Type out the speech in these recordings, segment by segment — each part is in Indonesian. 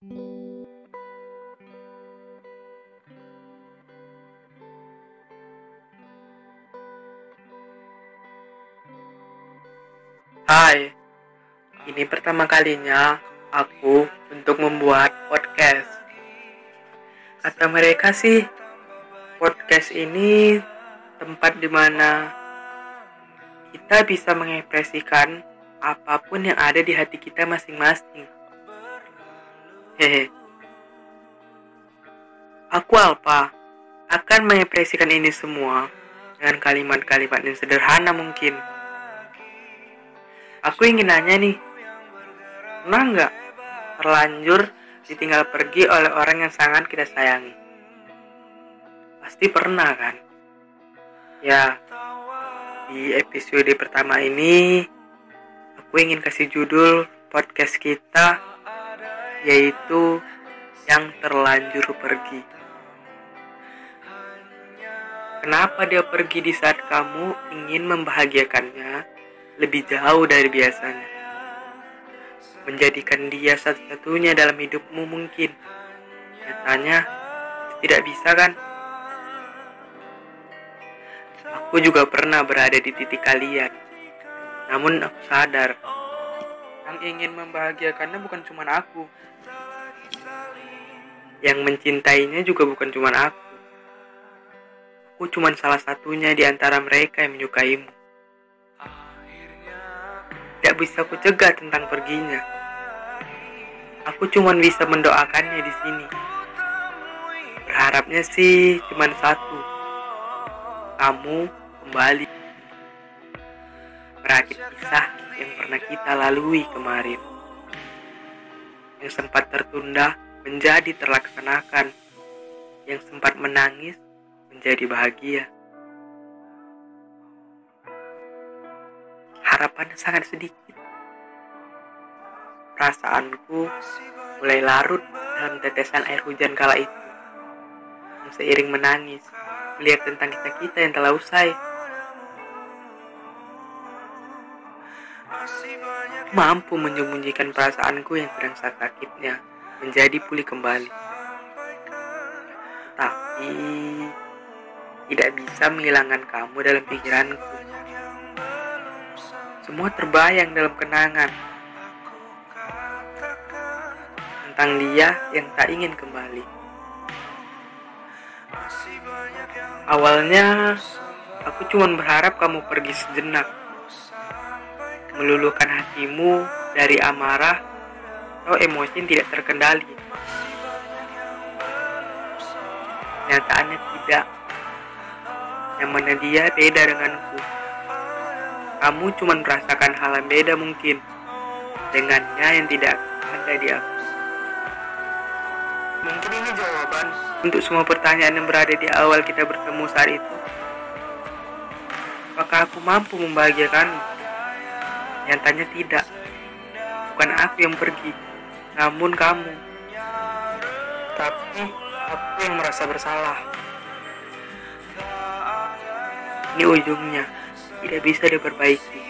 Hai, ini pertama kalinya aku untuk membuat podcast. Kata mereka sih, podcast ini tempat di mana kita bisa mengekspresikan apa pun yang ada di hati kita masing-masing. Hehe. Aku Alpa akan mengekspresikan ini semua dengan kalimat-kalimat yang sederhana mungkin. Aku ingin nanya nih, pernah nggak terlanjur ditinggal pergi oleh orang yang sangat kita sayangi? Pasti pernah kan? Ya, di episode pertama ini aku ingin kasih judul podcast kita yaitu yang terlanjur pergi. Kenapa dia pergi di saat kamu ingin membahagiakannya lebih jauh dari biasanya? Menjadikan dia satu-satunya dalam hidupmu mungkin. Nyatanya tidak bisa kan? Aku juga pernah berada di titik kalian. Namun aku sadar yang ingin membahagiakannya bukan cuma aku. Yang mencintainya juga bukan cuma aku. Aku cuma salah satunya di antara mereka yang menyukaimu. Tidak bisa aku cegah tentang perginya. Aku cuma bisa mendoakannya di sini. Berharapnya sih cuma satu. Kamu kembali. Merakit kisah yang pernah kita lalui kemarin. Yang sempat tertunda menjadi terlaksanakan. Yang sempat menangis menjadi bahagia. Harapan sangat sedikit. Perasaanku mulai larut dalam tetesan air hujan kala itu. Seiring menangis, melihat tentang kita-kita yang telah usai. Mampu menyembunyikan perasaanku yang sedang sakitnya menjadi pulih kembali. Tapi tidak bisa menghilangkan kamu dalam pikiranku. Semua terbayang dalam kenangan tentang dia yang tak ingin kembali. Awalnya aku cuma berharap kamu pergi sejenak, meluluhkan hatimu dari amarah atau emosi yang tidak terkendali. Nyataannya tidak. Yang mana dia beda denganku. Kamu cuma merasakan hal yang beda mungkin dengannya yang tidak ada di aku. Mungkin ini jawaban untuk semua pertanyaan yang berada di awal kita bertemu saat itu. Apakah aku mampu membahagiakanmu? Nyatanya tidak. Bukan aku yang pergi, namun kamu. Tapi aku yang merasa bersalah. Ini ujungnya, tidak bisa diperbaiki.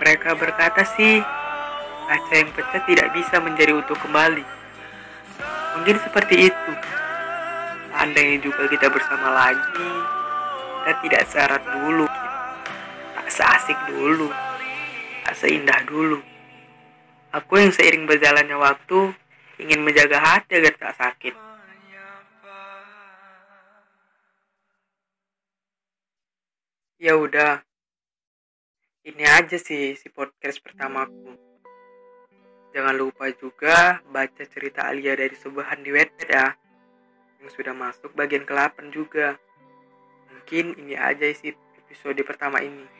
Mereka berkata sih, kaca yang pecah tidak bisa menjadi utuh kembali. Mungkin seperti itu. Andainya juga kita bersama lagi, kita tidak serat dulu, seasik dulu, tak seindah dulu. Aku yang seiring berjalannya waktu ingin menjaga hati agar tak sakit. Ya udah, ini aja sih si podcast pertamaku. Jangan lupa juga baca cerita Alia dari Subahan di ya. Yang sudah masuk bagian ke-8 juga. Mungkin ini aja sih episode pertama ini.